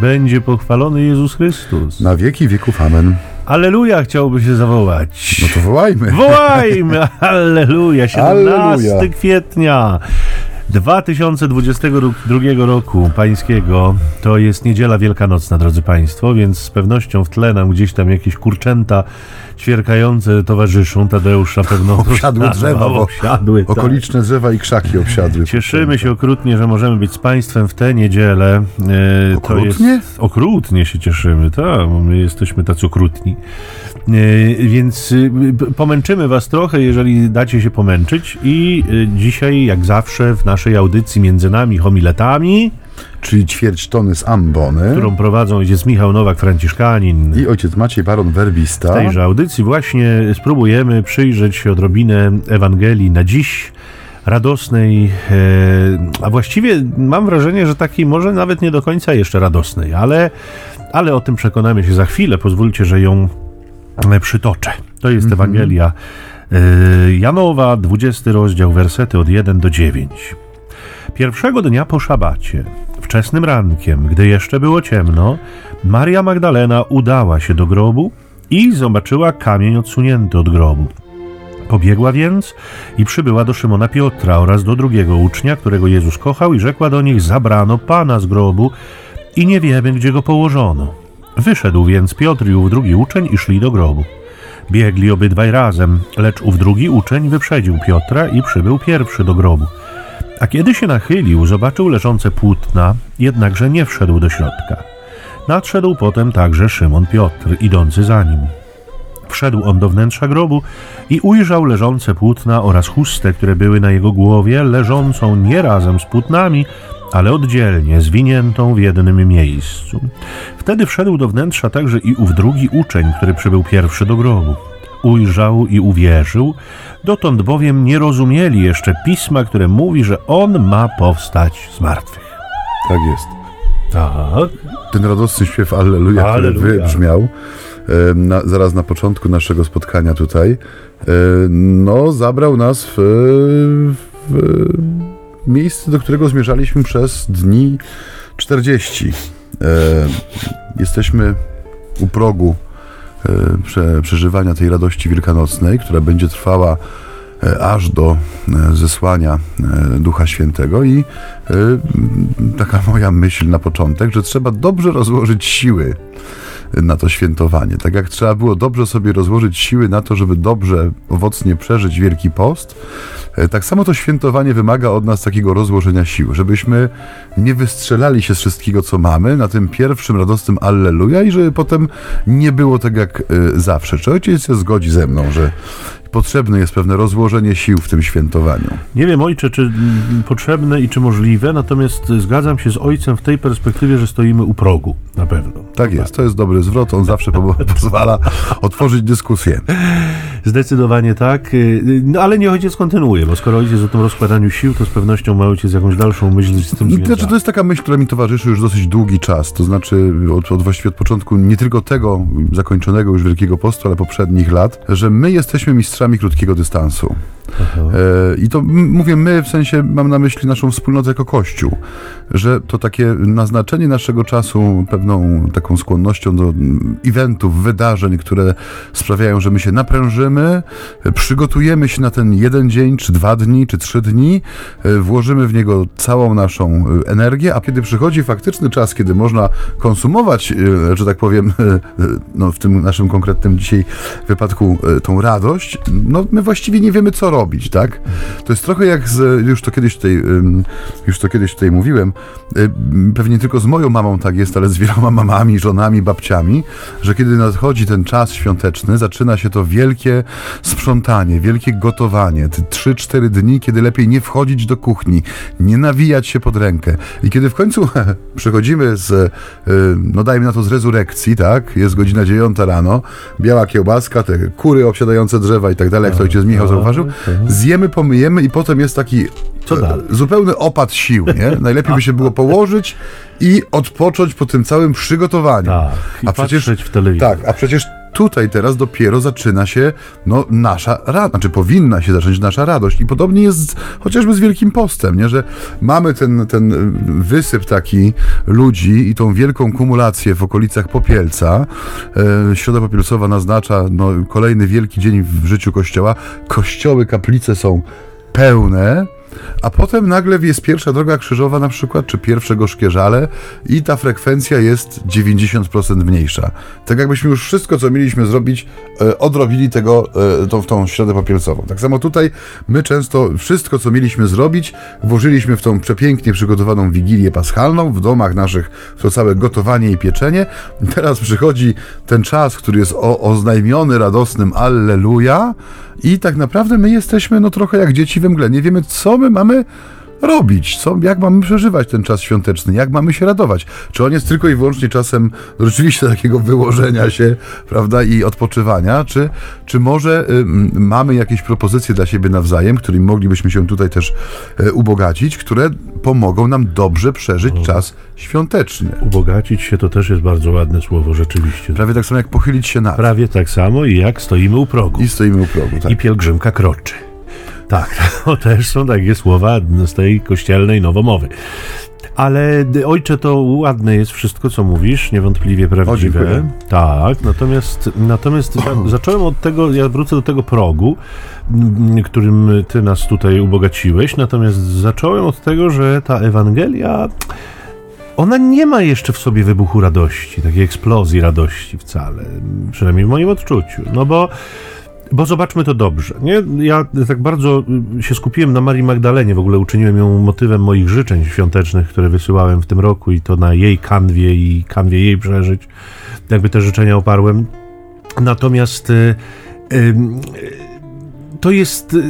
będzie pochwalony Jezus Chrystus. Na wieki wieków amen. Aleluja chciałby się zawołać. No to wołajmy. Wołajmy! Alleluja! 17 Alleluja. kwietnia 2022 roku pańskiego to jest niedziela wielkanocna, drodzy Państwo, więc z pewnością w tle nam gdzieś tam jakieś kurczęta ćwierkające towarzyszą. Tadeusz na pewno Obsiadły drzewa, obsiadły, tak. Okoliczne drzewa i krzaki obsiadły. Cieszymy się okrutnie, że możemy być z Państwem w tę niedzielę. E, Okrutnie? Jest, okrutnie się cieszymy, tak, my jesteśmy tacy okrutni. E, więc p- pomęczymy Was trochę, jeżeli dacie się pomęczyć. I y, dzisiaj, jak zawsze, w naszej audycji między nami homiletami, Czyli ćwierć tony z ambony. którą prowadzą ojciec Michał Nowak, Franciszkanin. I ojciec Maciej Baron W Werbista. tejże audycji właśnie spróbujemy przyjrzeć się odrobinę Ewangelii na dziś radosnej, e, a właściwie mam wrażenie, że takiej może nawet nie do końca jeszcze radosnej, ale, ale o tym przekonamy się za chwilę. Pozwólcie, że ją e, przytoczę. To jest Ewangelia e, Janowa, 20 rozdział, wersety od 1 do 9. Pierwszego dnia po szabacie, wczesnym rankiem, gdy jeszcze było ciemno, Maria Magdalena udała się do grobu i zobaczyła kamień odsunięty od grobu. Pobiegła więc i przybyła do Szymona Piotra oraz do drugiego ucznia, którego Jezus kochał, i rzekła do nich: Zabrano pana z grobu i nie wiemy, gdzie go położono. Wyszedł więc Piotr i ów drugi uczeń i szli do grobu. Biegli obydwaj razem, lecz ów drugi uczeń wyprzedził Piotra i przybył pierwszy do grobu. A kiedy się nachylił, zobaczył leżące płótna, jednakże nie wszedł do środka. Nadszedł potem także Szymon Piotr, idący za nim. Wszedł on do wnętrza grobu i ujrzał leżące płótna oraz chustę, które były na jego głowie, leżącą nie razem z płótnami, ale oddzielnie, zwiniętą w jednym miejscu. Wtedy wszedł do wnętrza także i ów drugi uczeń, który przybył pierwszy do grobu. Ujrzał i uwierzył, dotąd bowiem nie rozumieli jeszcze pisma, które mówi, że on ma powstać z martwych. Tak jest. Tak. Ten radosny śpiew Alleluja, który Alleluja. wybrzmiał e, na, zaraz na początku naszego spotkania tutaj, e, no zabrał nas w, w miejsce, do którego zmierzaliśmy przez dni 40. E, jesteśmy u progu prze, przeżywania tej radości wielkanocnej, która będzie trwała e, aż do e, zesłania e, Ducha Świętego. I e, taka moja myśl na początek, że trzeba dobrze rozłożyć siły na to świętowanie. Tak jak trzeba było dobrze sobie rozłożyć siły na to, żeby dobrze, owocnie przeżyć Wielki Post, e, tak samo to świętowanie wymaga od nas takiego rozłożenia sił, żebyśmy nie wystrzelali się z wszystkiego, co mamy na tym pierwszym radosnym Alleluja i żeby potem nie było tak jak e, zawsze. Czy ojciec się zgodzi ze mną, że potrzebne jest pewne rozłożenie sił w tym świętowaniu? Nie wiem, ojcze, czy potrzebne i czy możliwe, natomiast zgadzam się z ojcem w tej perspektywie, że stoimy u progu, na pewno. Tak jest, to jest dobry zwrot, on zawsze po- pozwala otworzyć dyskusję. Zdecydowanie tak, y, no ale niech ojciec kontynuuje, bo skoro ojciec o tym rozkładaniu sił, to z pewnością ma ojciec jakąś dalszą myśl z tym Znaczy, związaną. to jest taka myśl, która mi towarzyszy już dosyć długi czas. To znaczy, od, od właściwie od początku nie tylko tego zakończonego już Wielkiego Postu, ale poprzednich lat, że my jesteśmy mistrzami krótkiego dystansu. Aha. E, I to mówię my, w sensie mam na myśli naszą wspólnotę jako Kościół, że to takie naznaczenie naszego czasu pewną taką skłonnością do eventów, wydarzeń, które sprawiają, że my się naprężymy, przygotujemy się na ten jeden dzień, czy dwa dni, czy trzy dni, e, włożymy w niego całą naszą e, energię, a kiedy przychodzi faktyczny czas, kiedy można konsumować, e, że tak powiem, no w tym naszym konkretnym dzisiaj wypadku tą radość, no my właściwie nie wiemy, co robić, tak? To jest trochę jak z, już to kiedyś tutaj, już to kiedyś tutaj mówiłem, y, pewnie tylko z moją mamą tak jest, ale z wieloma mamami, żonami, babciami, że kiedy nadchodzi ten czas świąteczny, zaczyna się to wielkie sprzątanie, wielkie gotowanie, te 3-4 dni, kiedy lepiej nie wchodzić do kuchni, nie nawijać się pod rękę. I kiedy w końcu przechodzimy z, y, no dajmy na to z rezurekcji, tak? Jest godzina 9 rano, biała kiełbaska, te kury obsiadające drzewa i tak dalej, jak to ojciec Michał tak, zauważył, tak. Zjemy, pomyjemy i potem jest taki e, zupełny opad sił, nie? Najlepiej by się było położyć i odpocząć po tym całym przygotowaniu. Tak, i a przecież patrzeć w telewizor. tak, a przecież tutaj teraz dopiero zaczyna się no, nasza radość, znaczy powinna się zacząć nasza radość. I podobnie jest z, chociażby z Wielkim Postem, nie? że mamy ten, ten wysyp taki ludzi i tą wielką kumulację w okolicach Popielca. E, Środa Popielcowa naznacza no, kolejny wielki dzień w życiu Kościoła. Kościoły, kaplice są pełne, a potem nagle jest pierwsza droga krzyżowa na przykład, czy pierwsze gorzkie i ta frekwencja jest 90% mniejsza. Tak jakbyśmy już wszystko, co mieliśmy zrobić, e, odrobili tego, e, tą, tą środę popielcową. Tak samo tutaj my często wszystko, co mieliśmy zrobić, włożyliśmy w tą przepięknie przygotowaną Wigilię Paschalną, w domach naszych, w to całe gotowanie i pieczenie. Teraz przychodzi ten czas, który jest o, oznajmiony radosnym Alleluja i tak naprawdę my jesteśmy no trochę jak dzieci we mgle. Nie wiemy, co my mamy robić, co, jak mamy przeżywać ten czas świąteczny, jak mamy się radować. Czy on jest tylko i wyłącznie czasem rzeczywiście takiego wyłożenia się, prawda, i odpoczywania, czy, czy może y, mamy jakieś propozycje dla siebie nawzajem, którymi moglibyśmy się tutaj też y, ubogacić, które pomogą nam dobrze przeżyć o. czas świąteczny. Ubogacić się to też jest bardzo ładne słowo, rzeczywiście. Prawie tak samo jak pochylić się nad. Prawie tak samo i jak stoimy u progu. I stoimy u progu, tak. I pielgrzymka kroczy. Tak, to też są takie słowa z tej kościelnej nowomowy. Ale ojcze, to ładne jest wszystko, co mówisz, niewątpliwie prawdziwe. O, tak, natomiast, natomiast za, zacząłem od tego, ja wrócę do tego progu, którym ty nas tutaj ubogaciłeś, natomiast zacząłem od tego, że ta Ewangelia ona nie ma jeszcze w sobie wybuchu radości, takiej eksplozji radości wcale, przynajmniej w moim odczuciu. No bo bo zobaczmy to dobrze. Nie? Ja tak bardzo y, się skupiłem na Marii Magdalenie, w ogóle uczyniłem ją motywem moich życzeń świątecznych, które wysyłałem w tym roku i to na jej kanwie i kanwie jej przeżyć. Jakby te życzenia oparłem. Natomiast y, y, to jest y,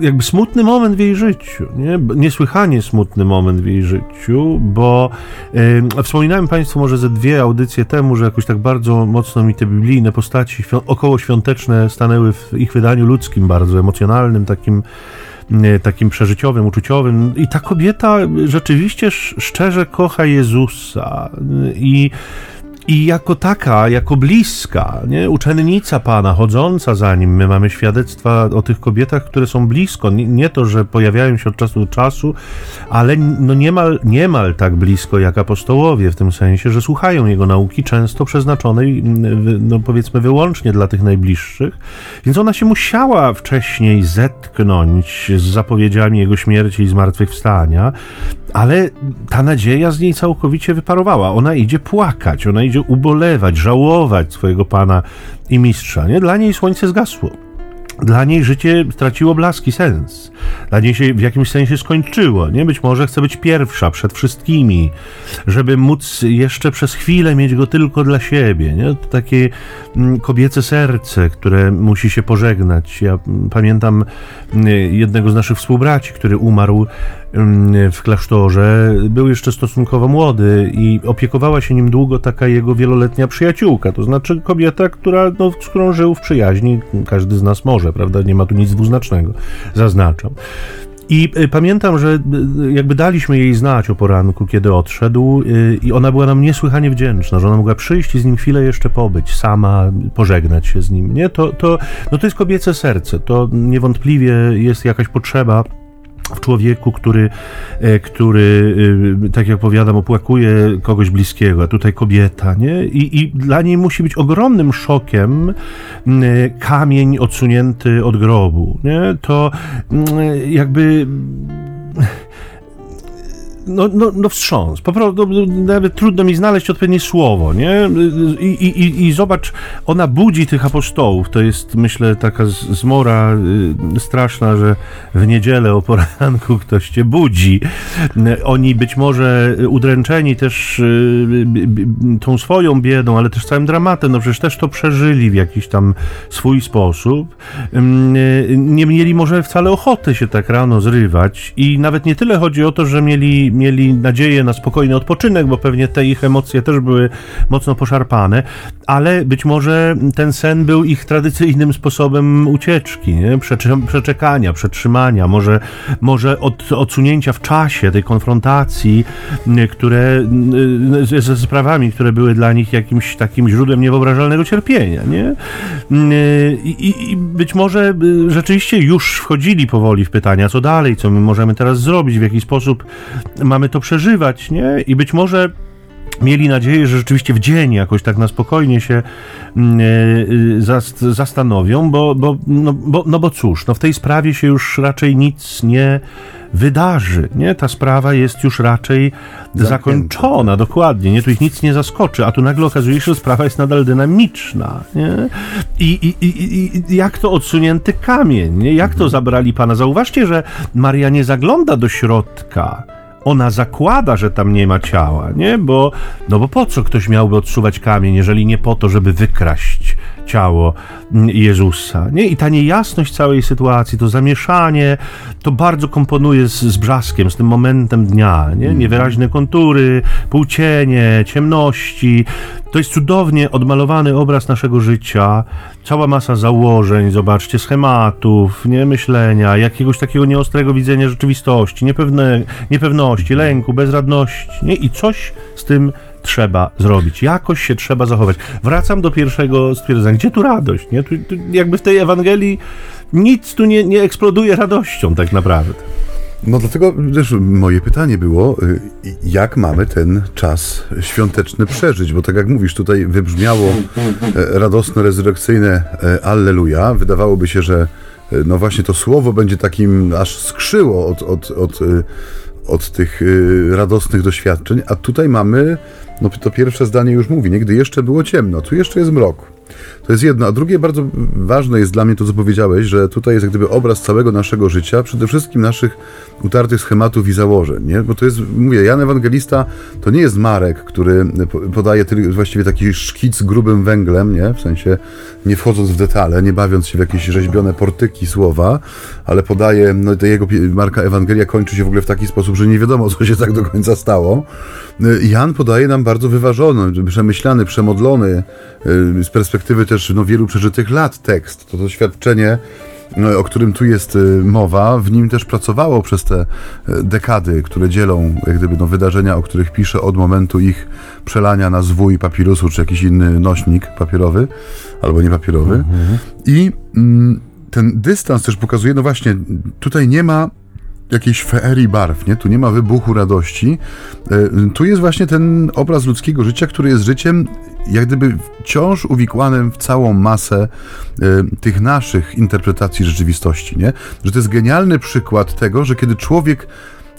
jakby smutny moment w jej życiu, nie? niesłychanie smutny moment w jej życiu, bo e, wspominałem Państwu może ze dwie audycje temu, że jakoś tak bardzo mocno mi te biblijne postaci około świąteczne stanęły w ich wydaniu ludzkim, bardzo emocjonalnym, takim takim przeżyciowym, uczuciowym. I ta kobieta rzeczywiście szczerze kocha Jezusa i i jako taka, jako bliska, nie? uczennica Pana, chodząca za nim, my mamy świadectwa o tych kobietach, które są blisko. Nie, nie to, że pojawiają się od czasu do czasu, ale no niemal, niemal tak blisko jak apostołowie, w tym sensie, że słuchają jego nauki, często przeznaczonej, no powiedzmy, wyłącznie dla tych najbliższych. Więc ona się musiała wcześniej zetknąć z zapowiedziami jego śmierci i zmartwychwstania, ale ta nadzieja z niej całkowicie wyparowała. Ona idzie płakać, ona idzie ubolewać, żałować swojego pana i mistrza. Nie? Dla niej słońce zgasło. Dla niej życie straciło blaski sens. Dla niej się w jakimś sensie skończyło. Nie być może chce być pierwsza przed wszystkimi, żeby móc jeszcze przez chwilę mieć go tylko dla siebie. Nie? To takie mm, kobiece serce, które musi się pożegnać. Ja mm, pamiętam mm, jednego z naszych współbraci, który umarł w klasztorze. Był jeszcze stosunkowo młody i opiekowała się nim długo taka jego wieloletnia przyjaciółka, to znaczy kobieta, która, no, z którą żył w przyjaźni. Każdy z nas może, prawda? Nie ma tu nic dwuznacznego, zaznaczam. I y, pamiętam, że y, jakby daliśmy jej znać o poranku, kiedy odszedł, y, i ona była nam niesłychanie wdzięczna, że ona mogła przyjść i z nim chwilę jeszcze pobyć, sama pożegnać się z nim. Nie? To, to, no to jest kobiece serce, to niewątpliwie jest jakaś potrzeba w człowieku, który, e, który, e, tak jak powiadam, opłakuje kogoś bliskiego, a tutaj kobieta, nie? I, I dla niej musi być ogromnym szokiem kamień odsunięty od grobu, nie? To jakby no, no, no wstrząs. Po prostu no, nawet trudno mi znaleźć odpowiednie słowo, nie? I, i, I zobacz, ona budzi tych apostołów. To jest, myślę, taka zmora y, straszna, że w niedzielę o poranku ktoś cię budzi. Oni być może udręczeni też y, tą swoją biedą, ale też całym dramatem, no przecież też to przeżyli w jakiś tam swój sposób. Y, nie mieli może wcale ochoty się tak rano zrywać i nawet nie tyle chodzi o to, że mieli mieli nadzieję na spokojny odpoczynek, bo pewnie te ich emocje też były mocno poszarpane, ale być może ten sen był ich tradycyjnym sposobem ucieczki, nie? przeczekania, przetrzymania, może, może od, odsunięcia w czasie tej konfrontacji, które ze sprawami, które były dla nich jakimś takim źródłem niewyobrażalnego cierpienia. Nie? I, I, być może rzeczywiście już wchodzili powoli w pytania, co dalej, co my możemy teraz zrobić, w jaki sposób mamy to przeżywać, nie? I być może mieli nadzieję, że rzeczywiście w dzień jakoś tak na spokojnie się yy, zastanowią, bo, bo, no, bo, no bo cóż, no w tej sprawie się już raczej nic nie wydarzy, nie? Ta sprawa jest już raczej Zamknięta. zakończona, dokładnie, nie? Tu ich nic nie zaskoczy, a tu nagle okazuje się, że sprawa jest nadal dynamiczna, nie? I, i, i, i jak to odsunięty kamień, nie? Jak to mhm. zabrali Pana? Zauważcie, że Maria nie zagląda do środka, ona zakłada, że tam nie ma ciała, nie? Bo, no bo po co ktoś miałby odsuwać kamień, jeżeli nie po to, żeby wykraść ciało Jezusa. Nie? I ta niejasność całej sytuacji, to zamieszanie, to bardzo komponuje z, z brzaskiem, z tym momentem dnia. Nie? Mhm. Niewyraźne kontury, półcienie, ciemności. To jest cudownie odmalowany obraz naszego życia. Cała masa założeń, zobaczcie, schematów, nie myślenia, jakiegoś takiego nieostrego widzenia rzeczywistości, niepewne, niepewności, lęku, bezradności. Nie? I coś z tym trzeba zrobić, jakoś się trzeba zachować. Wracam do pierwszego stwierdzenia. Gdzie tu radość? Nie? Tu, tu jakby w tej Ewangelii nic tu nie, nie eksploduje radością tak naprawdę. No dlatego też moje pytanie było, y, jak mamy ten czas świąteczny przeżyć, bo tak jak mówisz, tutaj wybrzmiało e, radosno rezurekcyjne e, Alleluja. Wydawałoby się, że e, no właśnie to słowo będzie takim aż skrzyło od, od, od, od tych radosnych doświadczeń, a tutaj mamy no to pierwsze zdanie już mówi, nie? Gdy jeszcze było ciemno, tu jeszcze jest mrok. To jest jedno. A drugie bardzo ważne jest dla mnie to, co powiedziałeś, że tutaj jest jak gdyby obraz całego naszego życia, przede wszystkim naszych utartych schematów i założeń, nie? Bo to jest, mówię, Jan Ewangelista to nie jest Marek, który podaje właściwie taki szkic grubym węglem, nie? W sensie nie wchodząc w detale, nie bawiąc się w jakieś rzeźbione portyki słowa, ale podaje, no to jego Marka Ewangelia kończy się w ogóle w taki sposób, że nie wiadomo, co się tak do końca stało. Jan podaje nam bardzo wyważony, przemyślany, przemodlony y, z perspektywy też no, wielu przeżytych lat tekst. To doświadczenie no, o którym tu jest y, mowa, w nim też pracowało przez te y, dekady, które dzielą jak gdyby no, wydarzenia, o których pisze od momentu ich przelania na zwój papirusu, czy jakiś inny nośnik papierowy, albo niepapierowy. Mhm. I mm, ten dystans też pokazuje, no właśnie, tutaj nie ma jakiejś feerii barw, nie? Tu nie ma wybuchu radości. E, tu jest właśnie ten obraz ludzkiego życia, który jest życiem jak gdyby wciąż uwikłanym w całą masę y, tych naszych interpretacji rzeczywistości, nie? Że to jest genialny przykład tego, że kiedy człowiek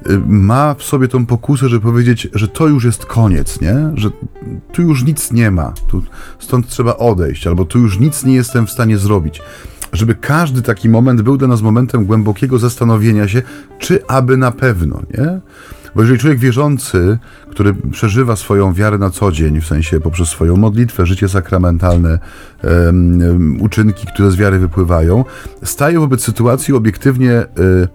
y, ma w sobie tą pokusę, żeby powiedzieć, że to już jest koniec, nie? Że tu już nic nie ma, tu, stąd trzeba odejść, albo tu już nic nie jestem w stanie zrobić żeby każdy taki moment był dla nas momentem głębokiego zastanowienia się, czy aby na pewno, nie? Bo jeżeli człowiek wierzący, który przeżywa swoją wiarę na co dzień, w sensie poprzez swoją modlitwę, życie sakramentalne, um, uczynki, które z wiary wypływają, staje wobec sytuacji obiektywnie y,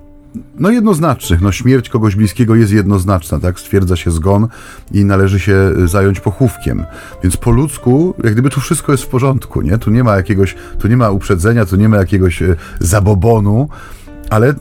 no jednoznacznych. No śmierć kogoś bliskiego jest jednoznaczna, tak? Stwierdza się zgon i należy się zająć pochówkiem. Więc po ludzku, jak gdyby tu wszystko jest w porządku, nie? Tu nie ma jakiegoś, tu nie ma uprzedzenia, tu nie ma jakiegoś e, zabobonu, ale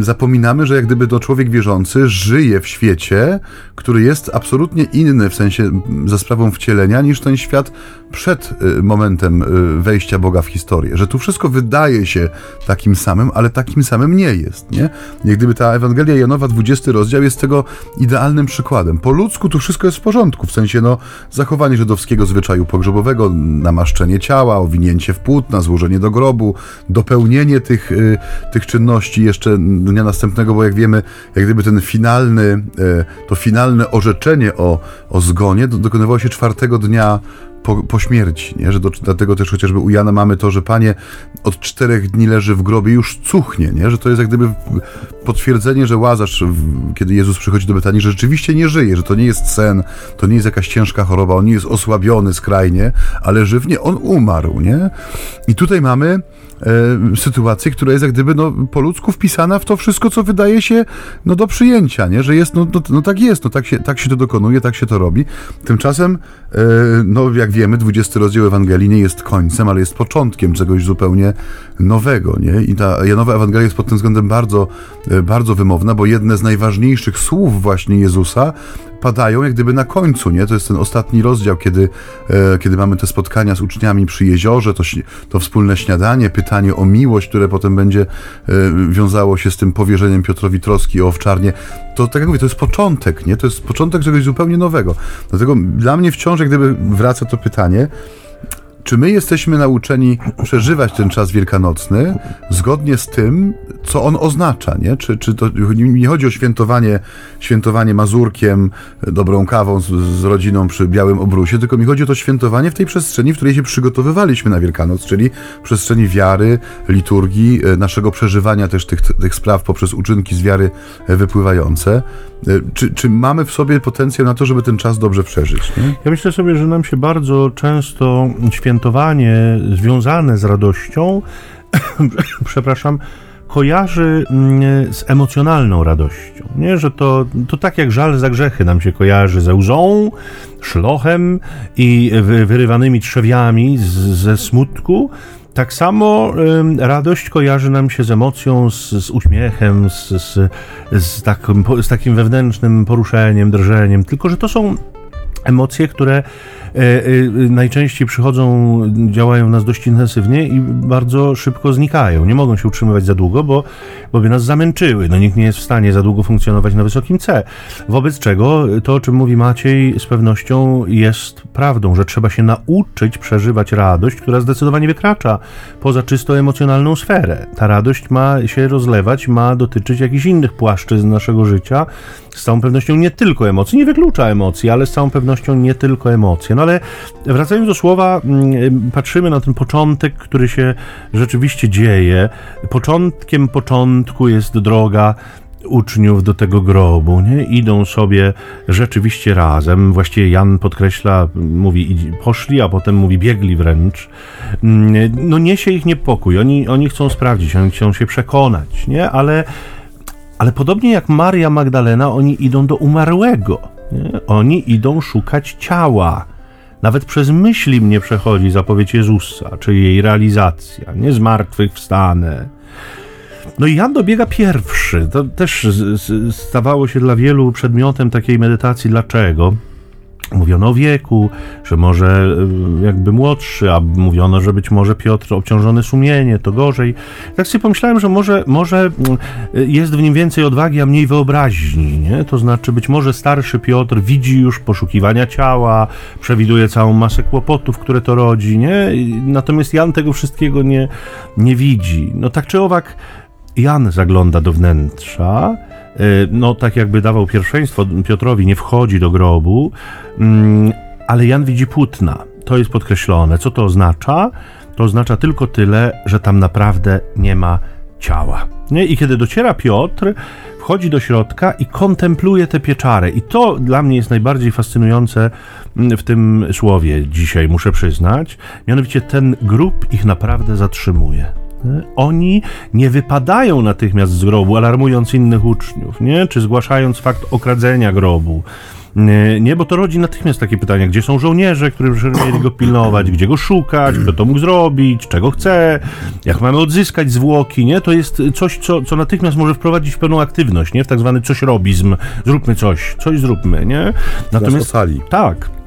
zapominamy, że jak gdyby to człowiek wierzący żyje w świecie, który jest absolutnie inny w sensie za sprawą wcielenia niż ten świat przed y, momentem y, wejścia Boga w historię. Że tu wszystko wydaje się takim samym, ale takim samym nie jest, nie? Jak gdyby ta Ewangelia Janowa, 20 rozdział jest tego idealnym przykładem. Po ludzku tu wszystko jest w porządku, w sensie no zachowanie żydowskiego zwyczaju pogrzebowego, namaszczenie ciała, owinięcie w płótna, złożenie do grobu, dopełnienie tych, y, tych czynności jeszcze dnia następnego, bo jak wiemy, jak gdyby ten finalny, to finalne orzeczenie o, o zgonie dokonywało się czwartego dnia po, po śmierci, nie? że do, dlatego też chociażby u Jana mamy to, że Panie od czterech dni leży w grobie już cuchnie, nie? że to jest jak gdyby potwierdzenie, że Łazarz, kiedy Jezus przychodzi do Betanii, że rzeczywiście nie żyje, że to nie jest sen, to nie jest jakaś ciężka choroba, on nie jest osłabiony skrajnie, ale żywnie on umarł, nie? I tutaj mamy e, sytuację, która jest jak gdyby no, po ludzku wpisana w to wszystko, co wydaje się no, do przyjęcia, nie? że jest, no, no, no tak jest, no, tak, się, tak się to dokonuje, tak się to robi. Tymczasem, e, no jak wiemy, 20 rozdział Ewangelii nie jest końcem, ale jest początkiem czegoś zupełnie nowego. Nie? I ta Janowa Ewangelia jest pod tym względem bardzo, e, bardzo wymowna, bo jedne z najważniejszych słów właśnie Jezusa padają jak gdyby na końcu, nie? To jest ten ostatni rozdział, kiedy, e, kiedy mamy te spotkania z uczniami przy jeziorze, to, to wspólne śniadanie, pytanie o miłość, które potem będzie e, wiązało się z tym powierzeniem Piotrowi troski o owczarnię. To tak jak mówię, to jest początek, nie? To jest początek czegoś zupełnie nowego. Dlatego dla mnie wciąż jak gdyby wraca to pytanie, czy my jesteśmy nauczeni przeżywać ten czas wielkanocny zgodnie z tym, co on oznacza, nie? Czy, czy to nie chodzi o świętowanie, świętowanie mazurkiem, dobrą kawą z, z rodziną przy białym obrusie, tylko mi chodzi o to świętowanie w tej przestrzeni, w której się przygotowywaliśmy na Wielkanoc, czyli przestrzeni wiary, liturgii, e, naszego przeżywania też tych, tych spraw poprzez uczynki z wiary wypływające. E, czy, czy mamy w sobie potencjał na to, żeby ten czas dobrze przeżyć? Nie? Ja myślę sobie, że nam się bardzo często świętowanie związane z radością, przepraszam, kojarzy mm, z emocjonalną radością. Nie? Że to, to tak jak żal za grzechy nam się kojarzy ze łzą, szlochem i wyrywanymi trzewiami z, ze smutku, tak samo y, radość kojarzy nam się z emocją, z, z uśmiechem, z, z, z, takim, z takim wewnętrznym poruszeniem, drżeniem, tylko że to są emocje, które e, e, najczęściej przychodzą, działają nas dość intensywnie i bardzo szybko znikają. Nie mogą się utrzymywać za długo, bo, bo by nas zamęczyły. No nikt nie jest w stanie za długo funkcjonować na wysokim C. Wobec czego to, o czym mówi Maciej, z pewnością jest prawdą, że trzeba się nauczyć przeżywać radość, która zdecydowanie wykracza poza czysto emocjonalną sferę. Ta radość ma się rozlewać, ma dotyczyć jakichś innych płaszczyzn naszego życia, z całą pewnością nie tylko emocji, nie wyklucza emocji, ale z całą pewnością nie tylko emocje. No ale wracając do słowa, mm, patrzymy na ten początek, który się rzeczywiście dzieje. Początkiem początku jest droga uczniów do tego grobu, nie? Idą sobie rzeczywiście razem. Właściwie Jan podkreśla, mówi poszli, a potem mówi biegli wręcz. Mm, no niesie ich niepokój. Oni, oni chcą sprawdzić, oni chcą się przekonać, nie? Ale ale podobnie jak Maria Magdalena, oni idą do umarłego. Oni idą szukać ciała. Nawet przez myśli mnie przechodzi zapowiedź Jezusa, czy jej realizacja. Nie zmartwychwstanę. No i Jan dobiega pierwszy. To też stawało się dla wielu przedmiotem takiej medytacji. Dlaczego? Mówiono o wieku, że może y, jakby młodszy, a mówiono, że być może Piotr obciążony sumienie, to gorzej. Tak sobie pomyślałem, że może, może y, jest w nim więcej odwagi, a mniej wyobraźni, nie? To znaczy być może starszy Piotr widzi już poszukiwania ciała, przewiduje całą masę kłopotów, które to rodzi, nie? Natomiast Jan tego wszystkiego nie, nie widzi. No tak czy owak, Jan zagląda do wnętrza, no tak jakby dawał pierwszeństwo Piotrowi, nie wchodzi do grobu, mm, ale Jan widzi płótna. To jest podkreślone. Co to oznacza? To oznacza tylko tyle, że tam naprawdę nie ma ciała. Nie? I kiedy dociera Piotr, wchodzi do środka i kontempluje te pieczary. I to dla mnie jest najbardziej fascynujące mm, w tym słowie dzisiaj, muszę przyznać. Mianowicie ten grób ich naprawdę zatrzymuje. Oni nie wypadają natychmiast z grobu, alarmując innych uczniów, nie? czy zgłaszając fakt okradzenia grobu. Nie, bo to rodzi natychmiast takie pytania, gdzie są żołnierze, którzy mieli go pilnować, gdzie go szukać, kto to mógł zrobić, czego chce, jak mamy odzyskać zwłoki, nie? To jest coś, co, co natychmiast może wprowadzić pewną aktywność, nie? W tak zwany coś robizm. Zróbmy coś, coś zróbmy, nie? Natomiast, tak.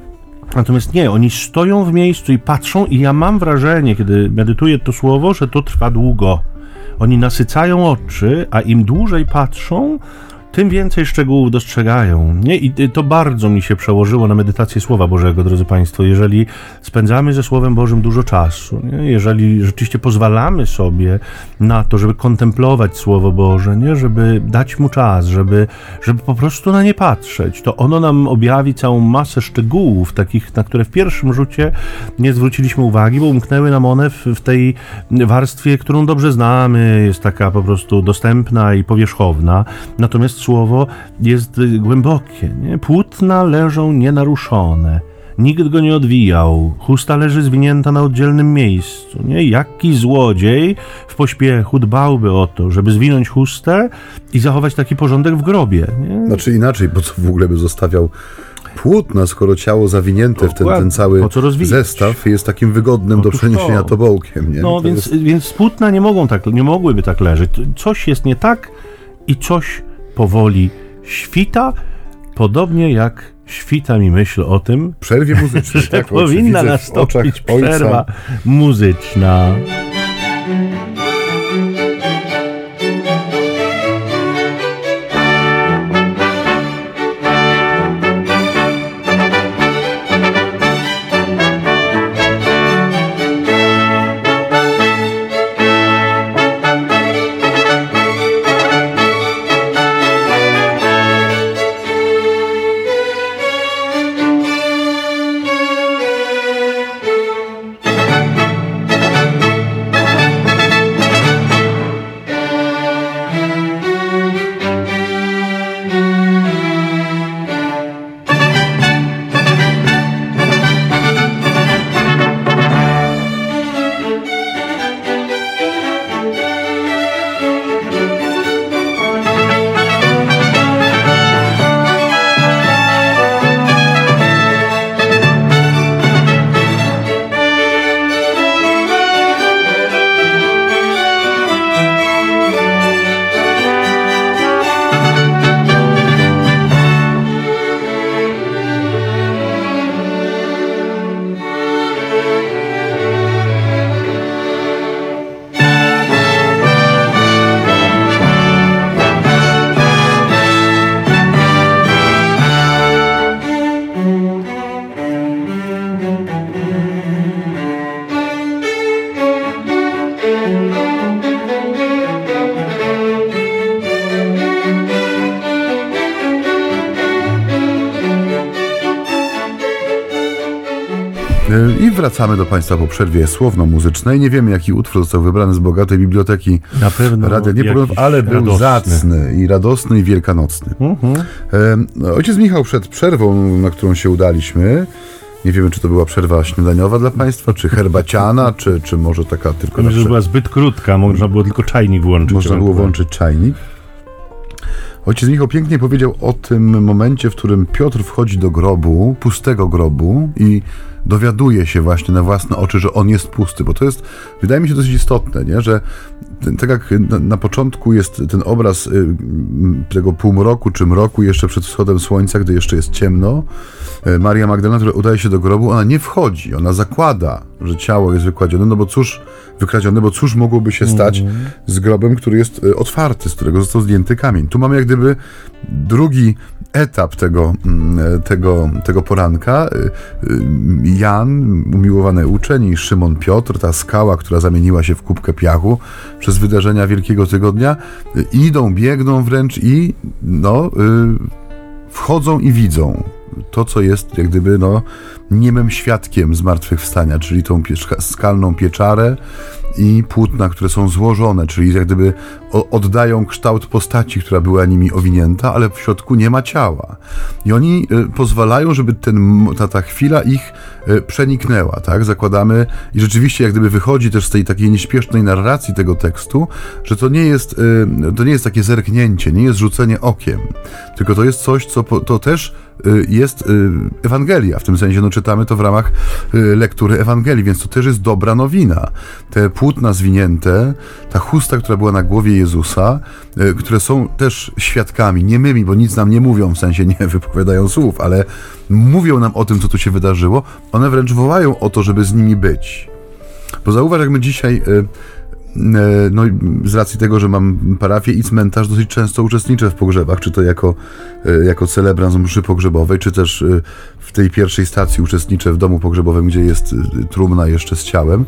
Natomiast nie, oni stoją w miejscu i patrzą, i ja mam wrażenie, kiedy medytuję to słowo, że to trwa długo. Oni nasycają oczy, a im dłużej patrzą, tym więcej szczegółów dostrzegają. Nie? I to bardzo mi się przełożyło na medytację Słowa Bożego, drodzy Państwo. Jeżeli spędzamy ze Słowem Bożym dużo czasu, nie? jeżeli rzeczywiście pozwalamy sobie na to, żeby kontemplować Słowo Boże, nie? żeby dać mu czas, żeby, żeby po prostu na nie patrzeć, to ono nam objawi całą masę szczegółów, takich, na które w pierwszym rzucie nie zwróciliśmy uwagi, bo umknęły nam one w, w tej warstwie, którą dobrze znamy, jest taka po prostu dostępna i powierzchowna. Natomiast słowo jest głębokie. Nie? Płótna leżą nienaruszone. Nikt go nie odwijał, chusta leży zwinięta na oddzielnym miejscu. Nie? Jaki złodziej w pośpiechu dbałby o to, żeby zwinąć chustę i zachować taki porządek w grobie. Nie? Znaczy inaczej, po co w ogóle by zostawiał płótna, skoro ciało zawinięte w ten, ten cały zestaw jest takim wygodnym Otóż do przeniesienia to. tobołkiem. Nie? No więc, jest... więc płótna nie mogą tak, nie mogłyby tak leżeć. Coś jest nie tak i coś powoli świta, podobnie jak świta mi myśl o tym, przerwie muzycznej, że tak, powinna nastąpić przerwa muzyczna. Wracamy do Państwa po przerwie słowno-muzycznej. Nie wiemy, jaki utwór został wybrany z bogatej biblioteki Na pewno Radia ale był radosny. zacny i radosny i wielkanocny. Uh-huh. ojciec Michał przed przerwą, na którą się udaliśmy, nie wiemy, czy to była przerwa śniadaniowa dla Państwa, czy herbaciana, czy, czy może taka tylko... Myślę, że była zbyt krótka, można było tylko czajnik włączyć. Można było włączyć czajnik. Ojciec Michał pięknie powiedział o tym momencie, w którym Piotr wchodzi do grobu, pustego grobu i dowiaduje się właśnie na własne oczy, że on jest pusty, bo to jest, wydaje mi się, dosyć istotne, nie? że tak jak na, na początku jest ten obraz y, tego półmroku czy mroku jeszcze przed wschodem słońca, gdy jeszcze jest ciemno, y, Maria Magdalena, która udaje się do grobu, ona nie wchodzi, ona zakłada, że ciało jest wykładzione, no bo cóż, wykradzione, bo cóż mogłoby się stać mm. z grobem, który jest y, otwarty, z którego został zdjęty kamień. Tu mamy jak gdyby drugi etap tego, mm, tego, tego poranka. Y, y, Jan, umiłowany uczeń i Szymon Piotr, ta skała, która zamieniła się w kubkę piachu przez wydarzenia Wielkiego Tygodnia, y, idą, biegną wręcz i no, wchodzą i widzą to, co jest jak gdyby no, niemym świadkiem zmartwychwstania, czyli tą skalną pieczarę, i płótna, które są złożone, czyli jak gdyby oddają kształt postaci, która była nimi owinięta, ale w środku nie ma ciała. I oni y, pozwalają, żeby ten, ta, ta chwila ich y, przeniknęła, tak? Zakładamy i rzeczywiście jak gdyby wychodzi też z tej takiej nieśpiesznej narracji tego tekstu, że to nie jest, y, to nie jest takie zerknięcie, nie jest rzucenie okiem, tylko to jest coś, co to też jest Ewangelia, w tym sensie no, czytamy to w ramach lektury Ewangelii, więc to też jest dobra nowina. Te płótna zwinięte, ta chusta, która była na głowie Jezusa, e, które są też świadkami, niemymi, bo nic nam nie mówią, w sensie nie wypowiadają słów, ale mówią nam o tym, co tu się wydarzyło, one wręcz wołają o to, żeby z nimi być. Bo zauważ, jak my dzisiaj no z racji tego, że mam parafię i cmentarz, dosyć często uczestniczę w pogrzebach, czy to jako, jako celebrant mszy pogrzebowej, czy też w tej pierwszej stacji uczestniczę w domu pogrzebowym, gdzie jest trumna jeszcze z ciałem.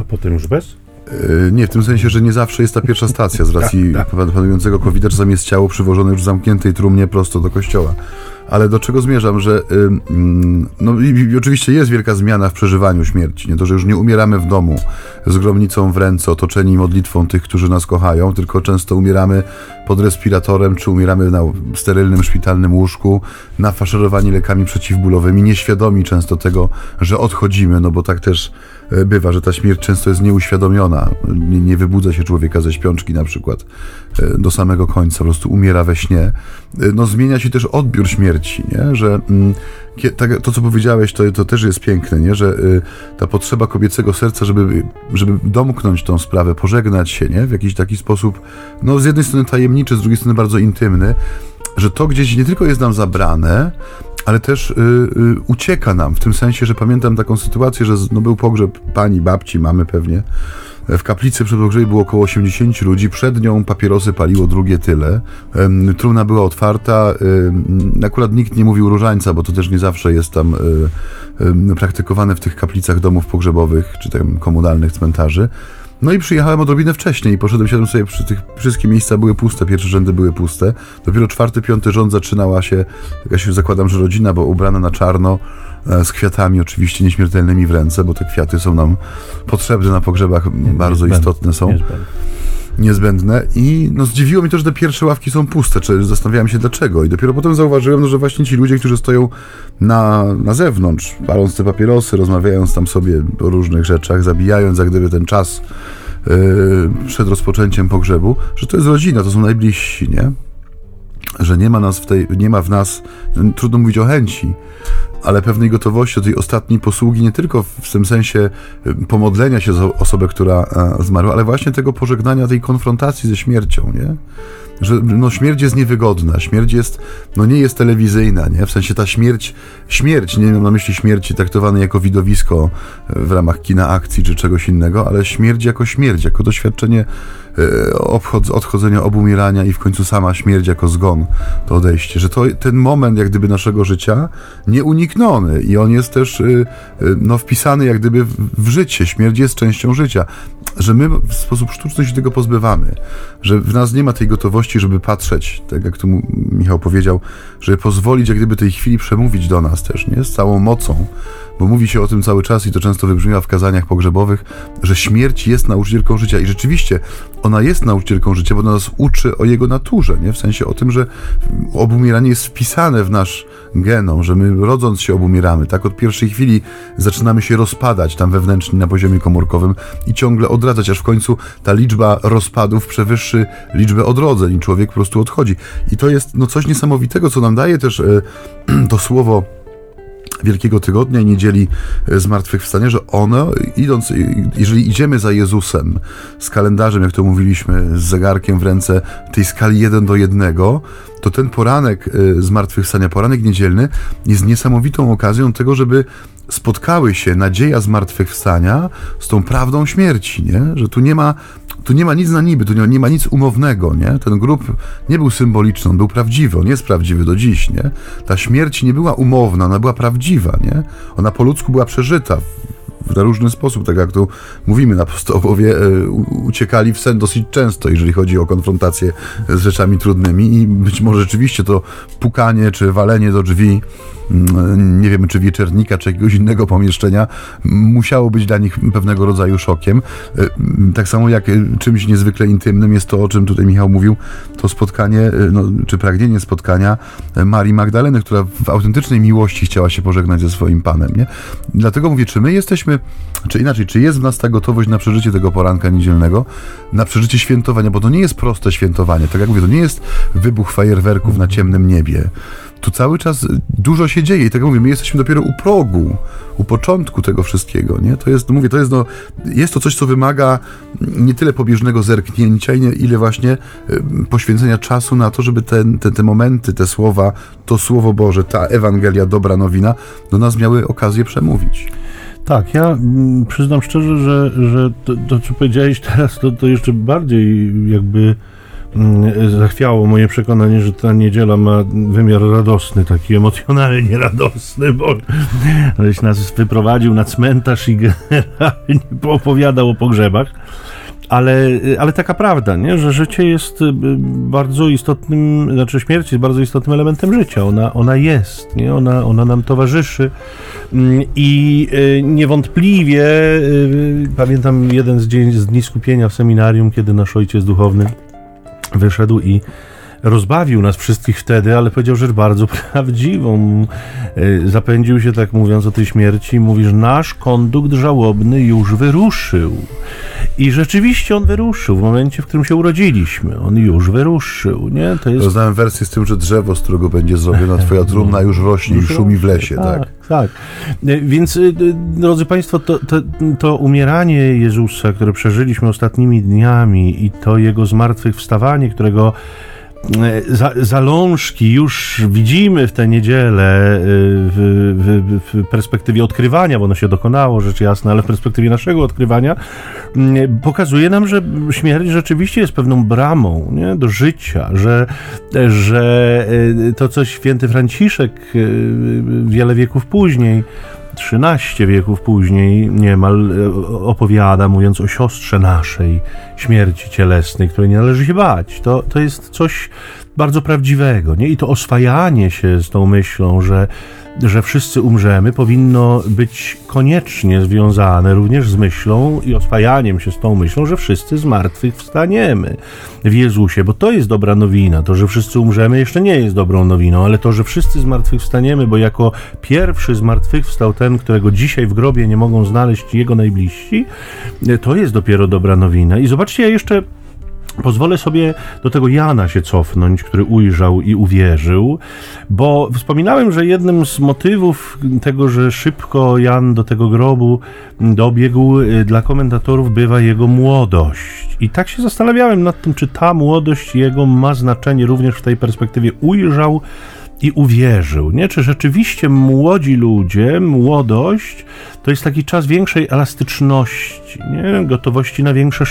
A potem już bez? Nie, w tym sensie, że nie zawsze jest ta pierwsza stacja z racji tak, tak. panującego covid czasami jest ciało przywożone już w zamkniętej trumnie prosto do kościoła. Ale do czego zmierzam, że no i, oczywiście jest wielka zmiana w przeżywaniu śmierci. Nie to, że już nie umieramy w domu z gromnicą w ręce, otoczeni modlitwą tych, którzy nas kochają, tylko często umieramy pod respiratorem, czy umieramy na sterylnym szpitalnym łóżku, nafaszerowani lekami przeciwbólowymi, nieświadomi często tego, że odchodzimy, no bo tak też e, bywa, że ta śmierć często jest nieuświadomiona. Nie, nie wybudza się człowieka ze śpiączki na przykład e, do samego końca, po prostu umiera we śnie. No zmienia się też odbiór śmierci, nie? że mm, tak, to, co powiedziałeś, to, to też jest piękne, nie? że y, ta potrzeba kobiecego serca, żeby, żeby domknąć tą sprawę, pożegnać się nie? w jakiś taki sposób, no z jednej strony tajemniczy, z drugiej strony bardzo intymny, że to gdzieś nie tylko jest nam zabrane, ale też y, y, ucieka nam, w tym sensie, że pamiętam taką sytuację, że no, był pogrzeb pani, babci, mamy pewnie, w kaplicy przed pogrzebie było około 80 ludzi, przed nią papierosy paliło drugie tyle. Trumna była otwarta. Akurat nikt nie mówił różańca, bo to też nie zawsze jest tam e, praktykowane w tych kaplicach domów pogrzebowych, czy tam komunalnych cmentarzy. No i przyjechałem odrobinę wcześniej i poszedłem, siadłem sobie przy tych wszystkie miejsca były puste, pierwsze rzędy były puste. Dopiero czwarty, piąty rząd zaczynała się, jakaś zakładam, że rodzina, bo ubrana na czarno, E, z kwiatami oczywiście nieśmiertelnymi w ręce, bo te kwiaty są nam potrzebne na pogrzebach, bardzo istotne są. Niezbędne. I no, zdziwiło mi to, że te pierwsze ławki są puste, czy zastanawiałem się dlaczego. I dopiero potem zauważyłem, no, że właśnie ci ludzie, którzy stoją na, na zewnątrz, paląc te papierosy, rozmawiając tam sobie o różnych rzeczach, zabijając jak gdyby ten czas yy, przed rozpoczęciem pogrzebu, że to jest rodzina, to są najbliżsi, nie? Że nie ma nas w tej, nie ma w nas, trudno mówić o chęci, ale pewnej gotowości do tej ostatniej posługi, nie tylko w tym sensie y, pomodlenia się za osobę, która e, zmarła, ale właśnie tego pożegnania, tej konfrontacji ze śmiercią, nie? Że no, śmierć jest niewygodna, śmierć jest, no nie jest telewizyjna, nie? W sensie ta śmierć, śmierć, nie mam na myśli śmierci traktowanej jako widowisko e, w ramach kina akcji czy czegoś innego, ale śmierć jako śmierć, jako doświadczenie odchodzenia, obumierania i w końcu sama śmierć jako zgon, to odejście, że to ten moment jak gdyby naszego życia nieunikniony i on jest też e, e, no, wpisany jak gdyby w życie. Śmierć jest częścią życia, że my w sposób sztuczny się tego pozbywamy, że w nas nie ma tej gotowości, żeby patrzeć, tak jak tu Michał powiedział, żeby pozwolić jak gdyby tej chwili przemówić do nas też, nie? Z całą mocą, bo mówi się o tym cały czas i to często wybrzmiewa w kazaniach pogrzebowych, że śmierć jest nauczycielką życia i rzeczywiście ona jest nauczycielką życia, bo nas uczy o jego naturze, nie? w sensie o tym, że obumieranie jest wpisane w nasz genom, że my rodząc się obumieramy, tak od pierwszej chwili zaczynamy się rozpadać tam wewnętrznie na poziomie komórkowym i ciągle odradzać, aż w końcu ta liczba rozpadów przewyższy liczbę odrodzeń i człowiek po prostu odchodzi. I to jest no, coś niesamowitego, co nam daje też e, to słowo Wielkiego Tygodnia i Niedzieli Zmartwychwstania, że ono, idąc, jeżeli idziemy za Jezusem z kalendarzem, jak to mówiliśmy, z zegarkiem w ręce, tej skali 1 do 1, to ten poranek e, Zmartwychwstania, poranek niedzielny jest niesamowitą okazją tego, żeby spotkały się nadzieja zmartwychwstania z tą prawdą śmierci, nie? że tu nie ma tu nie ma nic na niby, tu nie, nie ma nic umownego, nie? Ten grób nie był symboliczny, on był prawdziwy, on jest prawdziwy do dziś, nie? Ta śmierć nie była umowna, ona była prawdziwa, nie? Ona po ludzku była przeżyta w różny sposób, tak jak tu mówimy, apostołowie e, uciekali w sen dosyć często, jeżeli chodzi o konfrontację z rzeczami trudnymi i być może rzeczywiście to pukanie czy walenie do drzwi Mm, nie wiem, czy wieczernika, czy jakiegoś innego pomieszczenia, musiało być dla nich pewnego rodzaju szokiem. E, tak samo jak e, czymś niezwykle intymnym jest to, o czym tutaj Michał mówił, to spotkanie, no, czy pragnienie spotkania Marii Magdaleny, która w autentycznej miłości chciała się pożegnać ze swoim Panem. Nie? Dlatego mówię, czy my jesteśmy, czy inaczej, czy jest w nas ta gotowość na przeżycie tego poranka niedzielnego, na przeżycie świętowania, bo to nie jest proste świętowanie. Tak jak mówię, to nie jest wybuch fajerwerków na ciemnym niebie tu cały czas dużo się dzieje i tak jak mówię, my jesteśmy dopiero u progu, u początku tego wszystkiego, nie? To jest, mówię, to jest, no, jest to coś, co wymaga nie tyle pobieżnego zerknięcia, ile właśnie poświęcenia czasu na to, żeby ten, te, te momenty, te słowa, to Słowo Boże, ta Ewangelia, dobra nowina, do nas miały okazję przemówić. Tak, ja mm, przyznam szczerze, że, że to, to co powiedziałeś teraz, to, to jeszcze bardziej jakby mm, zachwiało moje przekonanie, że ta niedziela ma wymiar radosny, taki emocjonalnie radosny, bo żeś nas wyprowadził na cmentarz i generalnie opowiadał o pogrzebach ale, ale taka prawda, nie? że życie jest y, bardzo istotnym, znaczy śmierć jest bardzo istotnym elementem życia. Ona, ona jest, nie? Ona, ona nam towarzyszy mm, i y, niewątpliwie y, pamiętam jeden z, dzień, z dni skupienia w seminarium, kiedy nasz ojciec duchowny wyszedł i rozbawił nas wszystkich wtedy, ale powiedział rzecz bardzo prawdziwą. Zapędził się, tak mówiąc o tej śmierci, i mówi, że nasz kondukt żałobny już wyruszył. I rzeczywiście on wyruszył w momencie, w którym się urodziliśmy. On już wyruszył, nie? To jest... Znałem wersję z tym, że drzewo, z którego będzie zrobiona twoja trumna, już rośnie i szumi w lesie, tak? Tak, tak. E, więc, e, drodzy Państwo, to, to, to umieranie Jezusa, które przeżyliśmy ostatnimi dniami i to Jego zmartwychwstawanie, którego za, zalążki już widzimy w tę niedzielę e, w, w, w, perspektywie odkrywania, bo ono się dokonało, rzecz jasna, ale w perspektywie naszego odkrywania pokazuje nam, że śmierć rzeczywiście jest pewną bramą nie, do życia, że, że e, to, co święty Franciszek wiele wieków później 13 wieków później niemal e, opowiada, mówiąc o siostrze naszej śmierci cielesnej, której nie należy się bać. To, to jest coś bardzo prawdziwego. Nie? I to oswajanie się z tą myślą, że że wszyscy umrzemy, powinno być koniecznie związane również z myślą i oswajaniem się z tą myślą, że wszyscy z martwych wstaniemy w Jezusie, bo to jest dobra nowina. To, że wszyscy umrzemy, jeszcze nie jest dobrą nowiną, ale to, że wszyscy z martwych wstaniemy, bo jako pierwszy z martwych wstał ten, którego dzisiaj w grobie nie mogą znaleźć jego najbliżsi, to jest dopiero dobra nowina. I zobaczcie, ja jeszcze Pozwolę sobie do tego Jana się cofnąć, który ujrzał i uwierzył, bo wspominałem, że jednym z motywów tego, że szybko Jan do tego grobu dobiegł, y, dla komentatorów bywa jego młodość. I tak się zastanawiałem nad tym, czy ta młodość jego ma znaczenie również w tej perspektywie. Ujrzał i uwierzył, nie? Czy rzeczywiście młodzi ludzie, młodość to jest taki czas większej elastyczności, nie? Gotowości na większe